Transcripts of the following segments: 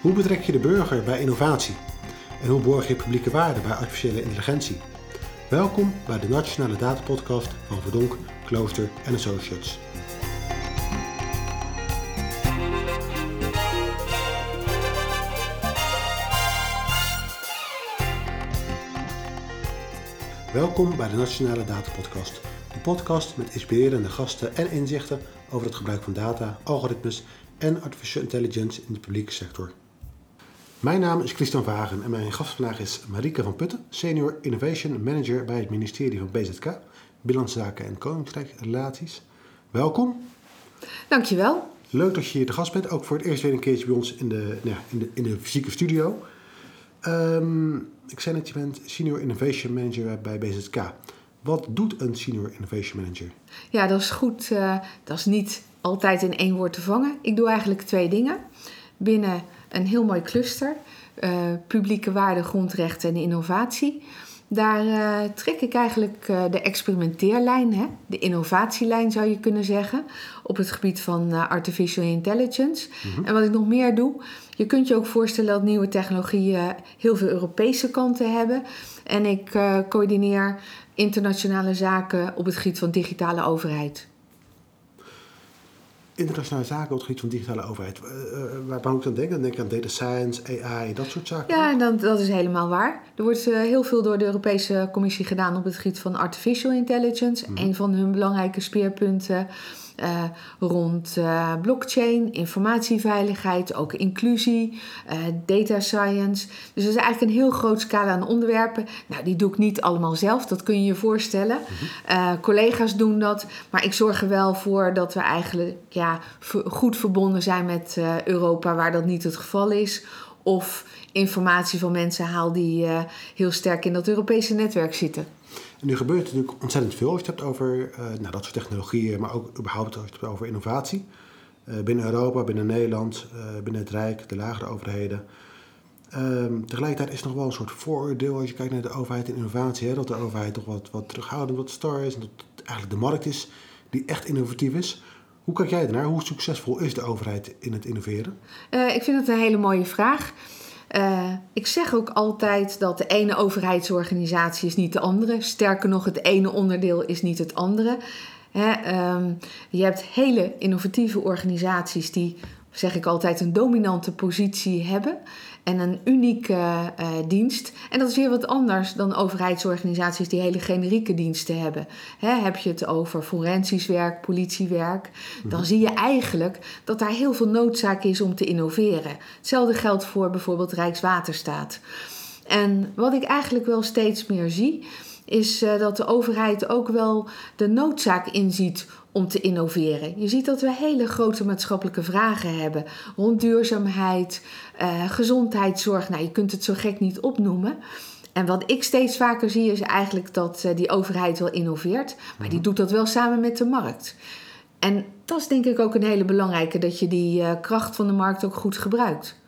Hoe betrek je de burger bij innovatie? En hoe borg je publieke waarde bij artificiële intelligentie? Welkom bij de Nationale Datapodcast van Verdonk, Klooster en Associates. Welkom bij de Nationale Datapodcast. Een podcast met inspirerende gasten en inzichten over het gebruik van data, algoritmes en artificial intelligence in de publieke sector. Mijn naam is Christian Vagen en mijn gast vandaag is Marike van Putten, Senior Innovation Manager bij het ministerie van BZK, Bilanszaken en Koninkrijksrelaties. Welkom. Dankjewel. Leuk dat je hier de gast bent, ook voor het eerst weer een keertje bij ons in de, ja, in de, in de fysieke studio. Um, ik zei net, je bent Senior Innovation Manager bij BZK. Wat doet een Senior Innovation Manager? Ja, dat is goed. Uh, dat is niet altijd in één woord te vangen. Ik doe eigenlijk twee dingen. Binnen een heel mooi cluster, uh, publieke waarde, grondrechten en innovatie. Daar uh, trek ik eigenlijk uh, de experimenteerlijn, hè? de innovatielijn zou je kunnen zeggen, op het gebied van artificial intelligence. Mm-hmm. En wat ik nog meer doe, je kunt je ook voorstellen dat nieuwe technologieën heel veel Europese kanten hebben. En ik coördineer internationale zaken op het gebied van digitale overheid internationale zaken op het gebied van digitale overheid. Uh, waar moet ik dan denken? Dan denk ik aan data science, AI, dat soort zaken. Ja, dat, dat is helemaal waar. Er wordt uh, heel veel door de Europese Commissie gedaan op het gebied van artificial intelligence. Mm. Een van hun belangrijke speerpunten uh, rond uh, blockchain, informatieveiligheid, ook inclusie, uh, data science. Dus dat is eigenlijk een heel groot scala aan onderwerpen. Nou, die doe ik niet allemaal zelf, dat kun je je voorstellen. Mm-hmm. collega's doen dat, maar ik zorg er wel voor dat we eigenlijk ja, goed verbonden zijn met Europa, waar dat niet het geval is. Of informatie van mensen haal die heel sterk in dat Europese netwerk zitten. En nu gebeurt natuurlijk ontzettend veel als je het hebt over uh, nou, dat soort technologieën, maar ook überhaupt als je het hebt over innovatie. Uh, binnen Europa, binnen Nederland, uh, binnen het Rijk, de lagere overheden. Um, tegelijkertijd is er nog wel een soort vooroordeel als je kijkt naar de overheid en innovatie. Hè, dat de overheid toch wat, wat terughoudend, wat star is. En dat het eigenlijk de markt is die echt innovatief is. Hoe kijk jij ernaar? Hoe succesvol is de overheid in het innoveren? ik vind het een hele mooie vraag. Uh, ik zeg ook altijd dat de ene overheidsorganisatie is niet de andere. Sterker nog, het ene onderdeel is niet het andere. um, je hebt hele innovatieve organisaties die, zeg ik altijd, een dominante positie hebben en een unieke uh, dienst. En dat is weer wat anders dan overheidsorganisaties die hele generieke diensten hebben. heb je het over forensisch werk, politiewerk, dan mhm. zie je eigenlijk dat daar heel veel noodzaak is om te innoveren. Hetzelfde geldt voor bijvoorbeeld Rijkswaterstaat. En wat ik eigenlijk wel steeds meer zie, is uh, dat de overheid ook wel de noodzaak inziet om te innoveren. Je ziet dat we hele grote maatschappelijke vragen hebben rond duurzaamheid, uh, gezondheidszorg. Nou, je kunt het zo gek niet opnoemen. En wat ik steeds vaker zie is eigenlijk dat uh, die overheid wel innoveert, maar die mhm. doet dat wel samen met de markt. En dat is denk ik ook een hele belangrijke, dat je die uh, kracht van de markt ook goed gebruikt.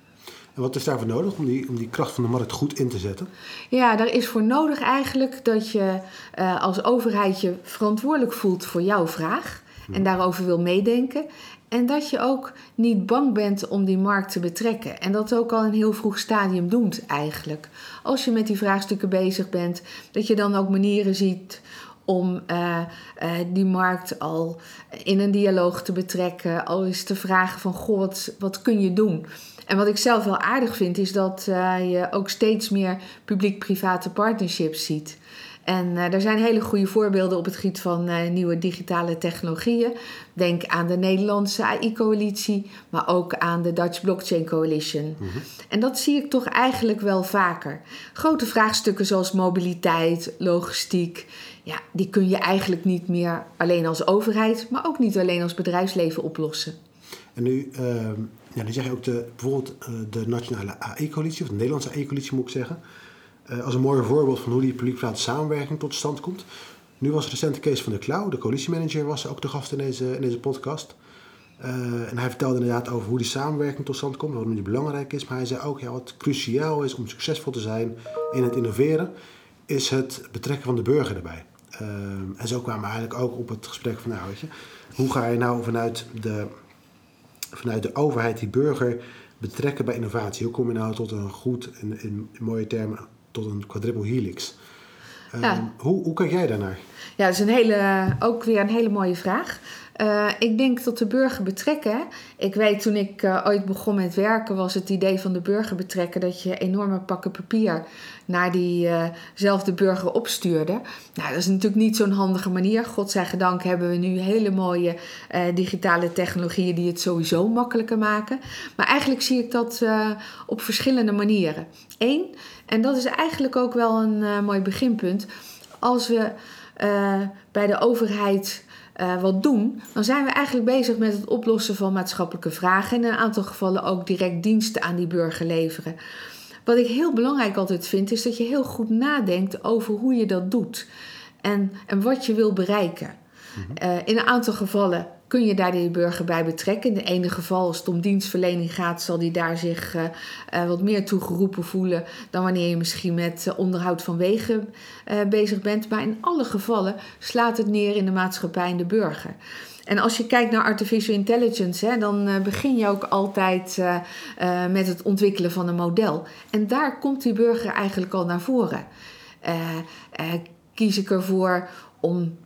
En wat is daarvoor nodig om die, om die kracht van de markt goed in te zetten? Ja, daar is voor nodig eigenlijk dat je uh, als overheid je verantwoordelijk voelt voor jouw vraag. En hmm. daarover wil meedenken. En dat je ook niet bang bent om die markt te betrekken. En dat ook al in een heel vroeg stadium doet eigenlijk. Als je met die vraagstukken bezig bent, dat je dan ook manieren ziet om uh, uh, die markt al in een dialoog te betrekken. Al is te vragen van, goh, wat, wat kun je doen? En wat ik zelf wel aardig vind, is dat uh, je ook steeds meer publiek-private partnerships ziet. En er zijn hele goede voorbeelden op het gebied van nieuwe digitale technologieën. Denk aan de Nederlandse AI-coalitie, maar ook aan de Dutch Blockchain Coalition. Mm -hmm. En dat zie ik toch eigenlijk wel vaker. Grote vraagstukken zoals mobiliteit, logistiek, ja, die kun je eigenlijk niet meer alleen als overheid, maar ook niet alleen als bedrijfsleven oplossen. En nu, uh, ja, dan zeg je ook de, bijvoorbeeld uh, de Nationale AI-coalitie, of de Nederlandse AI-coalitie moet ik zeggen. Uh, als een mooi voorbeeld van hoe die publiek-private samenwerking tot stand komt. Nu was recent case van de Cloud, de coalitiemanager was ook de gast in deze, in deze podcast. Uh, en hij vertelde inderdaad over hoe die samenwerking tot stand komt, waarom die belangrijk is. Maar hij zei ook, ja, wat cruciaal is om succesvol te zijn in het innoveren, is het betrekken van de burger erbij. Uh, en zo kwamen we eigenlijk ook op het gesprek van, nou weet je, hoe ga je nou vanuit de vanuit de overheid die burger betrekken bij innovatie. Hoe kom je nou tot een goed, in, in mooie termen, tot een quadruple helix? Ja. hoe, hoe kijk jij daarnaar? Ja, dat is een hele, ook weer een hele mooie vraag. Uh, ik denk dat de burger betrekken. Ik weet toen ik uh, ooit begon met werken, was het idee van de burger betrekken dat je enorme pakken papier naar diezelfde uh burger opstuurde. Nou, dat is natuurlijk niet zo'n handige manier. Godzijdank hebben we nu hele mooie digitale technologieën die het sowieso makkelijker maken. Maar eigenlijk zie ik dat op verschillende manieren. Eén, en dat is eigenlijk ook wel een mooi beginpunt. Als we bij de overheid uh, wat doen, dan zijn we eigenlijk bezig met het oplossen van maatschappelijke vragen en in een aantal gevallen ook direct diensten aan die burger leveren. Wat ik heel belangrijk altijd vind, is dat je heel goed nadenkt over hoe je dat doet en, en wat je wil bereiken. Uh, in een aantal gevallen kun je daar de burger bij betrekken. In het ene geval, als het om dienstverlening gaat, zal die daar zich uh, wat meer toe geroepen voelen dan wanneer je misschien met uh, onderhoud van wegen bezig bent. Maar in alle gevallen slaat het neer in de maatschappij en de burger. En als je kijkt naar artificial intelligence, hè, dan begin je ook altijd met het ontwikkelen van een model. En daar komt die burger eigenlijk al naar voren. kies ik ervoor om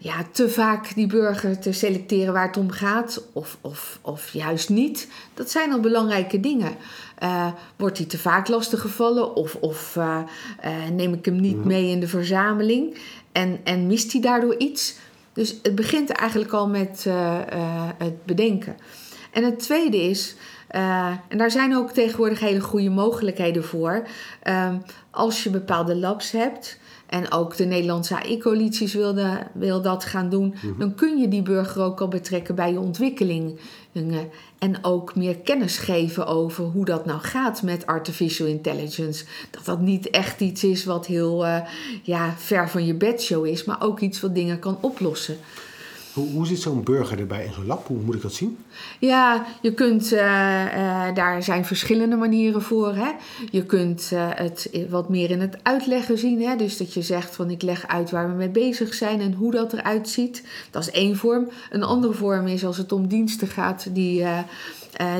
ja, te vaak die burger te selecteren waar het om gaat, of, of, of juist niet. Dat zijn al belangrijke dingen. Uh, wordt hij te vaak lastiggevallen, of, of uh, uh, neem ik hem niet mee in de verzameling en, en mist hij daardoor iets? Dus het begint eigenlijk al met het bedenken. En het tweede is, en daar zijn ook tegenwoordig hele goede mogelijkheden voor, als je bepaalde labs hebt en ook de Nederlandse AI-coalities wil dat gaan doen, mhm. dan kun je die burger ook al betrekken bij je ontwikkeling. En ook meer kennis geven over hoe dat nou gaat met artificial intelligence. Dat dat niet echt iets is wat heel uh, ja, ver van je bedshow is, maar ook iets wat dingen kan oplossen. Hoe, zit zo'n burger erbij in zo'n lab? Hoe moet ik dat zien? Ja, je kunt, uh, uh, daar zijn verschillende manieren voor. Hè? Je kunt uh, het wat meer in het uitleggen zien. Hè? Dus dat je zegt van ik leg uit waar we mee bezig zijn en hoe dat eruit ziet. Dat is één vorm. Een andere vorm is als het om diensten gaat die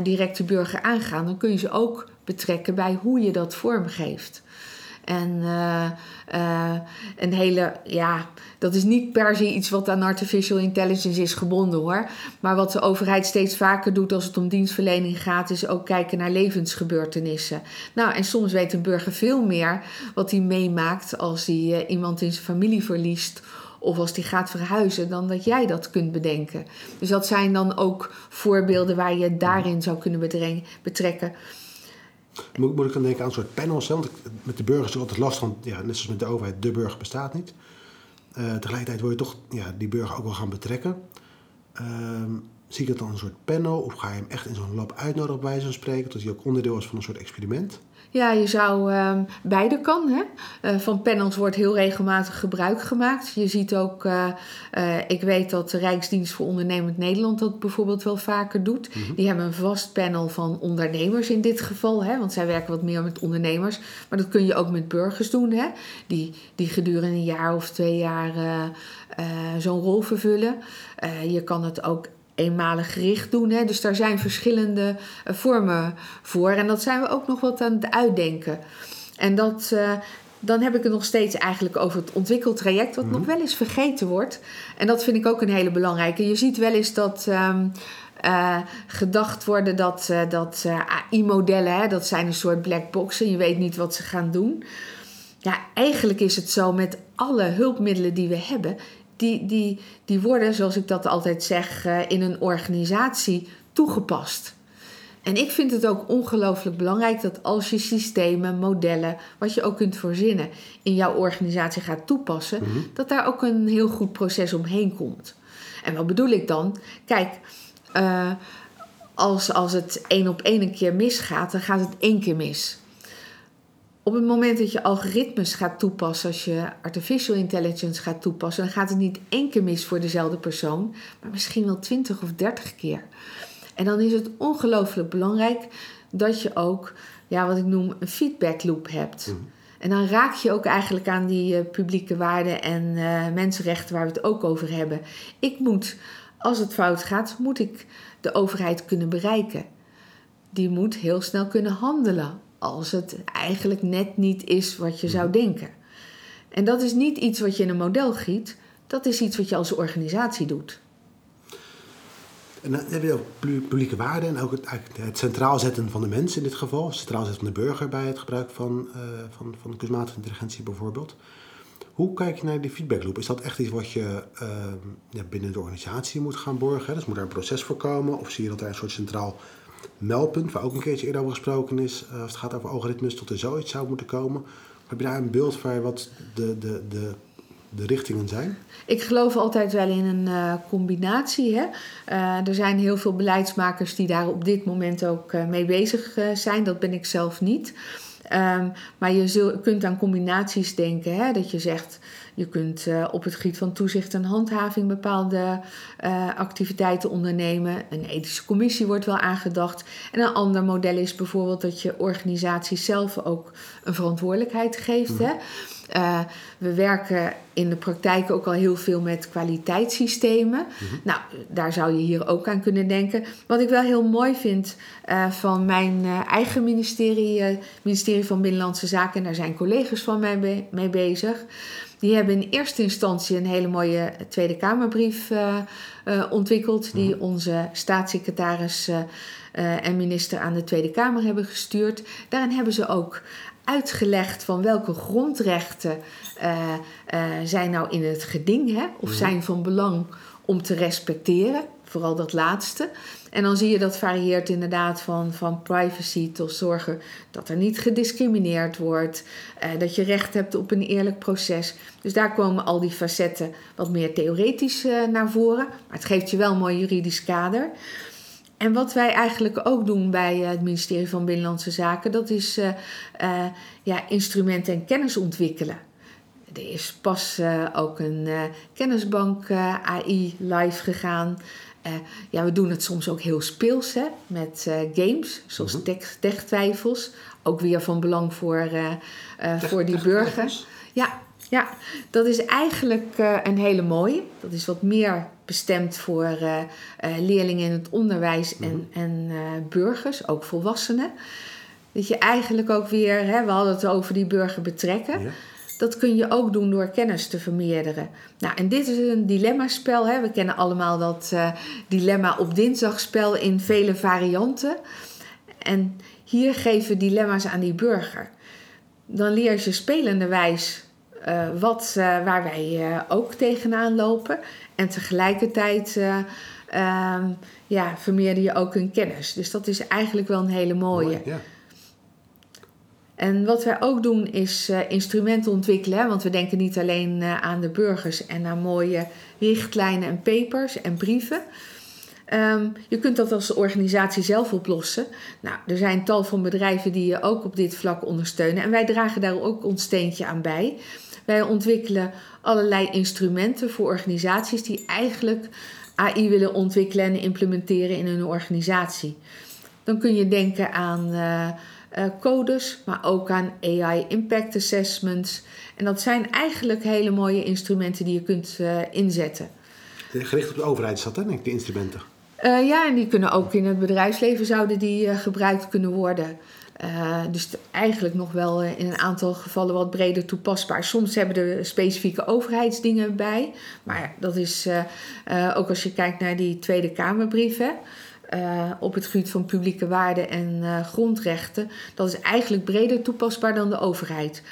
direct de burger aangaan. Dan kun je ze ook betrekken bij hoe je dat vormgeeft. En uh, uh, een hele, ja, dat is niet per se iets wat aan artificial intelligence is gebonden hoor. Maar wat de overheid steeds vaker doet als het om dienstverlening gaat, is ook kijken naar levensgebeurtenissen. Nou, en soms weet een burger veel meer wat hij meemaakt als hij uh, iemand in zijn familie verliest of als die gaat verhuizen, dan dat jij dat kunt bedenken. Dus dat zijn dan ook voorbeelden waar je daarin zou kunnen betrekken. Moet, moet ik dan denken aan een soort panels? Hè? Want met de burgers is altijd last van, ja, net zoals met de overheid, de burger bestaat niet. Uh, tegelijkertijd wil je toch ja, die burger ook wel gaan betrekken. Uh, zie ik het dan een soort panel of ga je hem echt in zo'n lab uitnodigen bij zo'n spreken, dat hij ook onderdeel is van een soort experiment? Ja, je zou uh, beide kan. Hè? Uh, van panels wordt heel regelmatig gebruik gemaakt. Je ziet ook, uh, ik weet dat de Rijksdienst voor Ondernemend Nederland dat bijvoorbeeld wel vaker doet. Mm -hmm. Die hebben een vast panel van ondernemers in dit geval, hè? want zij werken wat meer met ondernemers. Maar dat kun je ook met burgers doen, hè? Die, die gedurende een jaar of twee jaar zo'n rol vervullen. je kan het ook eenmalig gericht doen. Hè? Dus daar zijn verschillende uh, vormen voor. En dat zijn we ook nog wat aan het uitdenken. En dat, uh, dan heb ik het nog steeds eigenlijk over het ontwikkeltraject, wat mm -hmm. nog wel eens vergeten wordt. En dat vind ik ook een hele belangrijke. Je ziet wel eens dat. Um, uh, gedacht worden dat, dat AI-modellen, dat zijn een soort black boxen. Je weet niet wat ze gaan doen. Ja, eigenlijk is het zo met alle hulpmiddelen die we hebben die, die, die worden, zoals ik dat altijd zeg, uh, in een organisatie toegepast. En ik vind het ook ongelooflijk belangrijk dat als je systemen, modellen, wat je ook kunt verzinnen, in jouw organisatie gaat toepassen, mm -hmm. dat daar ook een heel goed proces omheen komt. En wat bedoel ik dan? Kijk, uh, als, als het één op één een keer misgaat, dan gaat het één keer mis. Op het moment dat je algoritmes gaat toepassen, als je artificial intelligence gaat toepassen, dan gaat het niet één keer mis voor dezelfde persoon, maar misschien wel twintig of dertig keer. En dan is het ongelooflijk belangrijk dat je ook, ja, wat ik noem, een feedback loop hebt. Mm. En dan raak je ook eigenlijk aan die uh, publieke waarden en uh, mensenrechten waar we het ook over hebben. Ik moet, als het fout gaat, moet ik de overheid kunnen bereiken. die moet heel snel kunnen handelen als het eigenlijk net niet is wat je zou denken. En dat is niet iets wat je in een model giet, dat is iets wat je als organisatie doet. En dan heb je ook publieke waarden en ook het, het, centraal zetten van de mens in dit geval, het centraal zetten van de burger bij het gebruik van, uh, van, van kunstmatige intelligentie bijvoorbeeld. Hoe kijk je naar die feedbackloop? Is dat echt iets wat je uh, ja, binnen de organisatie moet gaan borgen? Dus moet daar een proces voor komen? Of zie je dat er een soort centraal meldpunt, waar ook een keertje eerder over gesproken is, uh, als het gaat over algoritmes, tot er zoiets zou moeten komen? Heb je daar een beeld van wat de, de, de de richtingen zijn? Ik geloof altijd wel in een uh, combinatie. Hè? Uh, er zijn heel veel beleidsmakers die daar op dit moment ook mee bezig zijn. Dat ben ik zelf niet. Um, maar je kunt aan combinaties denken. Hè? Dat je zegt, je kunt uh, op het gebied van toezicht en handhaving bepaalde uh, activiteiten ondernemen. Een ethische commissie wordt wel aangedacht. En een ander model is bijvoorbeeld dat je organisaties zelf ook een verantwoordelijkheid geeft. Mm. Hè? Uh, we werken in de praktijk ook al heel veel met kwaliteitssystemen. Mm-hmm. Nou, daar zou je hier ook aan kunnen denken. Wat ik wel heel mooi vind uh, van mijn uh, eigen ministerie, ministerie van Binnenlandse Zaken, en daar zijn collega's van mij mee bezig. Die hebben in eerste instantie een hele mooie Tweede Kamerbrief ontwikkeld, die mm-hmm. onze staatssecretaris en minister aan de Tweede Kamer hebben gestuurd. Daarin hebben ze ook uitgelegd van welke grondrechten zijn nou in het geding, hè, of mhm. zijn van belang om te respecteren, vooral dat laatste. En dan zie je dat varieert inderdaad van, van privacy tot zorgen dat er niet gediscrimineerd wordt, uh, dat je recht hebt op een eerlijk proces. Dus daar komen al die facetten wat meer theoretisch naar voren, maar het geeft je wel een mooi juridisch kader. En wat wij eigenlijk ook doen bij eh, het ministerie van Binnenlandse Zaken, dat is uh, uh, ja, instrumenten en kennis ontwikkelen. Er is pas ook een kennisbank AI live gegaan. Ja, we doen het soms ook heel speels hè, met games, zoals mm -hmm. tech-twijfels. Ook weer van belang voor, voor die burgers. Ja, ja, dat is eigenlijk een hele mooie. Dat is wat meer bestemd voor leerlingen in het onderwijs en, mm. en burgers, ook volwassenen. Dat je eigenlijk ook weer, hè, we hadden het over die burger betrekken. Ja. Dat kun je ook doen door kennis te vermeerderen. Nou, en dit is een dilemmaspel. Hè. We kennen allemaal dat dilemma op dinsdagspel in vele varianten. En hier geven dilemma's aan die burger. Dan leer je spelende wijs uh, wat, uh, waar wij ook tegenaan lopen. En tegelijkertijd um, ja, vermeerder je ook hun kennis. Dus dat is eigenlijk wel een hele mooie. Mooi, ja. En wat wij ook doen is instrumenten ontwikkelen. Want we denken niet alleen aan de burgers en aan mooie richtlijnen en papers en brieven. Um, je kunt dat als organisatie zelf oplossen. Nou, er zijn tal van bedrijven die je ook op dit vlak ondersteunen. En wij dragen daar ook ons steentje aan bij. Wij ontwikkelen allerlei instrumenten voor organisaties die eigenlijk AI willen ontwikkelen en implementeren in hun organisatie. Dan kun je denken aan uh, uh, codes, maar ook aan AI impact assessments. En dat zijn eigenlijk hele mooie instrumenten die je kunt uh, inzetten. Gericht op de overheid dat, hè, die instrumenten? ja, en die kunnen ook in het bedrijfsleven zouden die gebruikt kunnen worden. Uh, dus eigenlijk nog wel in een aantal gevallen wat breder toepasbaar. Soms hebben er specifieke overheidsdingen bij. Maar dat is uh, uh, ook als je kijkt naar die Tweede Kamerbrieven. Op het gebied van publieke waarden en grondrechten. Dat is eigenlijk breder toepasbaar dan de overheid.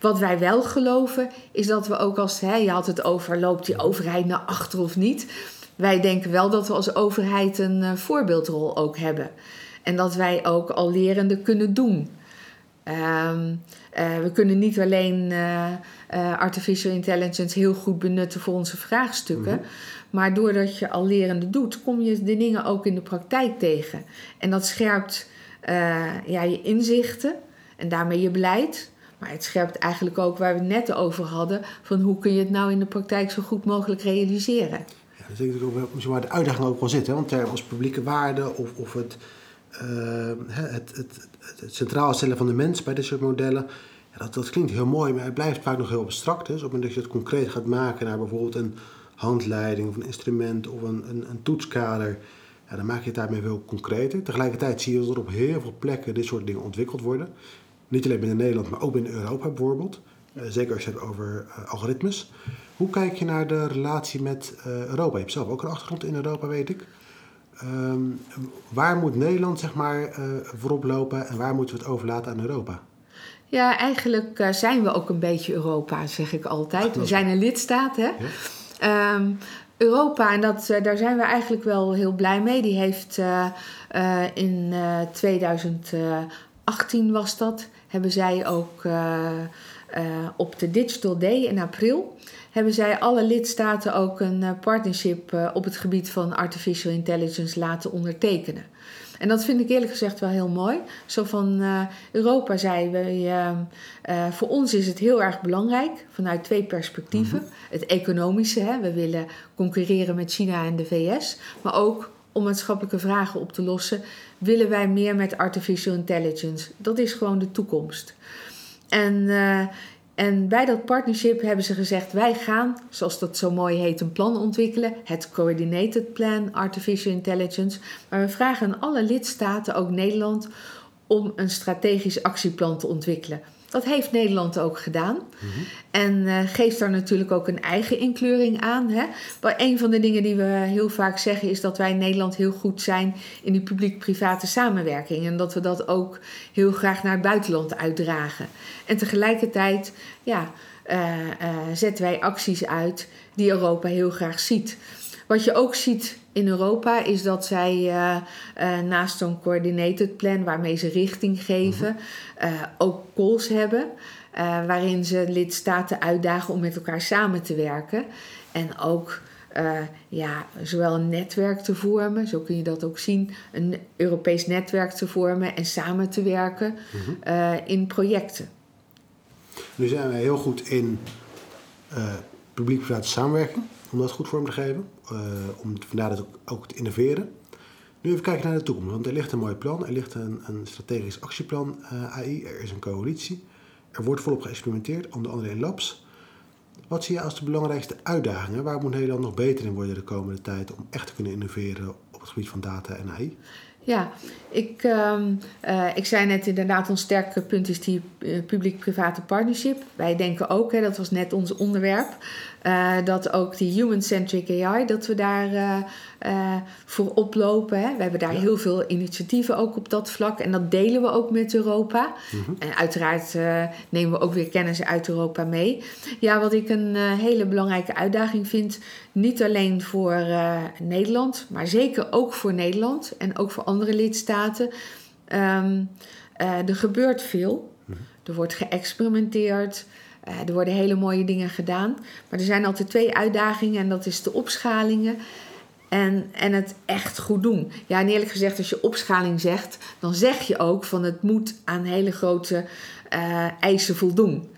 Wat wij wel geloven is dat we ook als, hè, je had het over, loopt die overheid naar achter of niet? Wij denken wel dat we als overheid een voorbeeldrol ook hebben. En dat wij ook al lerende kunnen doen. Uh, we kunnen niet alleen uh, uh, artificial intelligence heel goed benutten voor onze vraagstukken. -hmm. Maar doordat je al lerende doet, kom je de dingen ook in de praktijk tegen. En dat scherpt ja, je inzichten en daarmee je beleid. Maar het scherpt eigenlijk ook waar we het net over hadden: van hoe kun je het nou in de praktijk zo goed mogelijk realiseren. Ja, dat is natuurlijk ook waar de uitdaging ook wel zit. Hè? Want als publieke waarde of, of het uh, het, het, het, centraal stellen van de mens bij dit soort modellen. Ja, dat, dat klinkt heel mooi, maar het blijft vaak nog heel abstract. Dus op het moment dat je het concreet gaat maken naar bijvoorbeeld een handleiding of een instrument of een, een, een toetskader. Ja, dan maak je het daarmee wel concreter. Tegelijkertijd zie je dat er op heel veel plekken dit soort dingen ontwikkeld worden. Niet alleen binnen Nederland, maar ook binnen Europa bijvoorbeeld. Uh, zeker als je het hebt over uh, algoritmes. Hoe kijk je naar de relatie met uh, Europa? Je hebt zelf ook een achtergrond in Europa, weet ik. Um, waar moet Nederland zeg maar, voorop lopen en waar moeten we het overlaten aan Europa? Ja, eigenlijk zijn we ook een beetje Europa, zeg ik altijd. We zijn een lidstaat, hè? Ja. Um, Europa, en dat, daar zijn we eigenlijk wel heel blij mee, die heeft uh, uh, in uh, 2018 was dat, hebben zij ook op de Digital Day in april, hebben zij alle lidstaten ook een partnership op het gebied van artificial intelligence laten ondertekenen. En dat vind ik eerlijk gezegd wel heel mooi. Zo van uh, Europa zei, we, uh, uh, voor ons is het heel erg belangrijk vanuit twee perspectieven. Mm -hmm. Het economische, hè, we willen concurreren met China en de VS. Maar ook om maatschappelijke vragen op te lossen, willen wij meer met artificial intelligence. Dat is gewoon de toekomst. En en bij dat partnership hebben ze gezegd: wij gaan, zoals dat zo mooi heet, een plan ontwikkelen. Het Coordinated Plan Artificial Intelligence. Maar we vragen aan alle lidstaten, ook Nederland, om een strategisch actieplan te ontwikkelen. Dat heeft Nederland ook gedaan. Mm-hmm. En uh, geeft daar natuurlijk ook een eigen inkleuring aan. Hè? Maar een van de dingen die we heel vaak zeggen is dat wij in Nederland heel goed zijn in die publiek-private samenwerking. En dat we dat ook heel graag naar het buitenland uitdragen. En tegelijkertijd ja, uh, uh, zetten wij acties uit die Europa heel graag ziet. Wat je ook ziet in Europa is dat zij uh, uh, naast zo'n coordinated plan waarmee ze richting geven, uh, ook calls hebben. waarin ze lidstaten uitdagen om met elkaar samen te werken. En ook ja, zowel een netwerk te vormen, zo kun je dat ook zien, een Europees netwerk te vormen en samen te werken mm-hmm. in projecten. Nu zijn wij heel goed in publiek-private samenwerking om dat goed vorm te geven. Uh, om vandaar dat ook, ook, te innoveren. Nu even kijken naar de toekomst. Want er ligt een mooi plan. Er ligt een, een strategisch actieplan uh, AI. Er is een coalitie. Er wordt volop geëxperimenteerd, onder andere in labs. Wat zie je als de belangrijkste uitdagingen? Waar moet Nederland nog beter in worden de komende tijd om echt te kunnen innoveren op het gebied van data en AI? Ja, ik, um, uh, ik zei net inderdaad, ons sterke punt is die uh, publiek-private partnership. Wij denken ook, hè, dat was net ons onderwerp, uh, dat ook die human-centric AI, dat we daar voor oplopen. Hè. We hebben daar ja. heel veel initiatieven ook op dat vlak en dat delen we ook met Europa. Mm-hmm. En uiteraard nemen we ook weer kennis uit Europa mee. Ja, wat ik een hele belangrijke uitdaging vind, niet alleen voor Nederland, maar zeker ook voor Nederland en ook voor andere lidstaten. Um, uh, er gebeurt veel. Er wordt geëxperimenteerd. Uh, er worden hele mooie dingen gedaan. Maar er zijn altijd twee uitdagingen en dat is de opschalingen en, en het echt goed doen. Ja, en eerlijk gezegd, als je opschaling zegt, dan zeg je ook van het moet aan hele grote uh, eisen voldoen.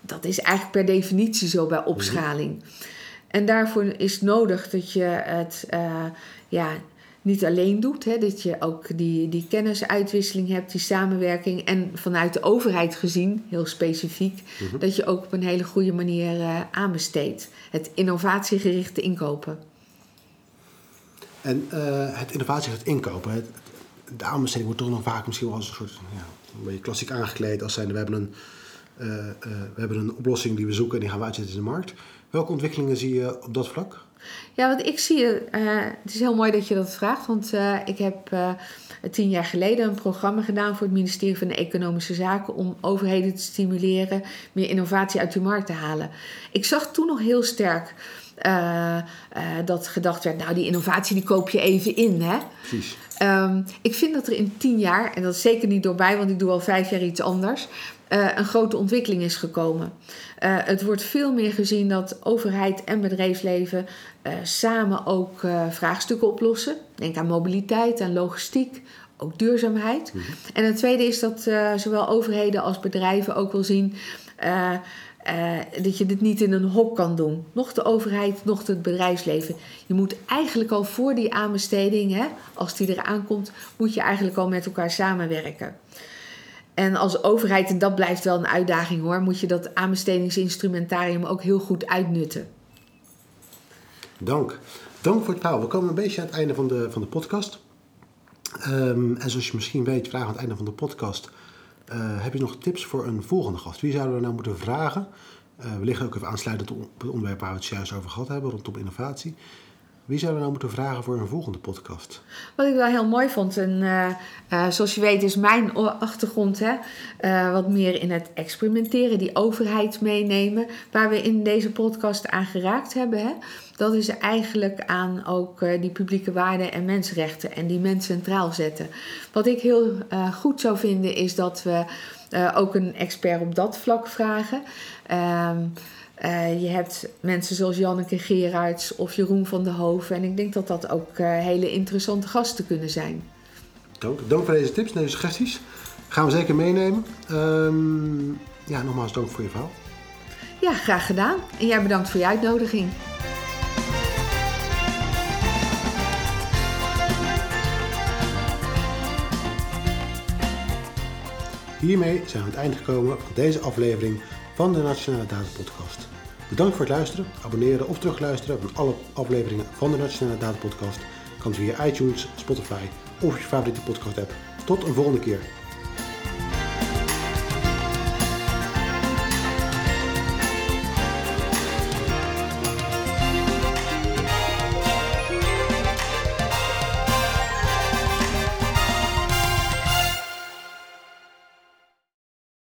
Dat is eigenlijk per definitie zo bij opschaling. En daarvoor is nodig dat je het uh, ja, niet alleen doet. Hè, dat je ook die, die kennisuitwisseling hebt, die samenwerking. En vanuit de overheid gezien, heel specifiek, mm-hmm. dat je ook op een hele goede manier uh, aanbesteedt. Het innovatiegerichte inkopen. En uh, het innovatiegericht inkopen, het, de aanbesteding wordt toch nog vaak misschien wel als een soort ja, een beetje klassiek aangekleed. Als zijnde, we hebben een, uh, we hebben een oplossing die we zoeken en die gaan we uitzetten in de markt. Welke ontwikkelingen zie je op dat vlak? Ja, wat ik zie, uh, het is heel mooi dat je dat vraagt, want ik heb tien jaar geleden een programma gedaan voor het ministerie van Economische Zaken om overheden te stimuleren meer innovatie uit de markt te halen. Ik zag toen nog heel sterk dat gedacht werd, nou die innovatie die koop je even in, hè? Precies. Um, ik vind dat er in tien jaar, en dat is zeker niet doorbij, want ik doe al vijf jaar iets anders, uh, een grote ontwikkeling is gekomen. Uh, het wordt veel meer gezien dat overheid en bedrijfsleven uh, samen ook vraagstukken oplossen. Denk aan mobiliteit, aan logistiek, ook duurzaamheid. Mm-hmm. En het tweede is dat zowel overheden als bedrijven ook wel zien. dat je dit niet in een hok kan doen. Nog de overheid, nog het bedrijfsleven. Je moet eigenlijk al voor die aanbesteding, hè, als die eraan komt, moet je eigenlijk al met elkaar samenwerken. En als overheid, en dat blijft wel een uitdaging hoor, moet je dat aanbestedingsinstrumentarium ook heel goed uitnutten. Dank. dank voor het verhaal. We komen een beetje aan het einde van de, van de podcast. Ehm, en zoals je misschien weet, vragen aan het einde van de podcast. eh, heb je nog tips voor een volgende gast? Wie zouden we nou moeten vragen? Eh, we liggen ook even aansluitend op het onderwerp waar we het juist over gehad hebben, rondom innovatie. Wie zouden we nou moeten vragen voor een volgende podcast? Wat ik wel heel mooi vond, en eh, eh, zoals je weet is mijn achtergrond hè, eh, wat meer in het experimenteren, die overheid meenemen, waar we in deze podcast aan geraakt hebben. Hè, dat is eigenlijk aan ook die publieke waarden en mensenrechten en die mens centraal zetten. Wat ik heel goed zou vinden is dat we ook een expert op dat vlak vragen. Eh, je hebt mensen zoals Janneke Gerards of Jeroen van der Hoven. En ik denk dat dat ook eh, hele interessante gasten kunnen zijn. Dank, dank voor deze tips en deze suggesties. Gaan we zeker meenemen. Ehm, ja, nogmaals dank voor je verhaal. Ja, graag gedaan. En jij bedankt voor je uitnodiging. Hiermee zijn we aan het eind gekomen van deze aflevering van de Nationale Data Podcast. Bedankt voor het luisteren, abonneren of terugluisteren van alle afleveringen van de Nationale Data Podcast. Kan via iTunes, Spotify of je favoriete podcast app. Tot een volgende keer.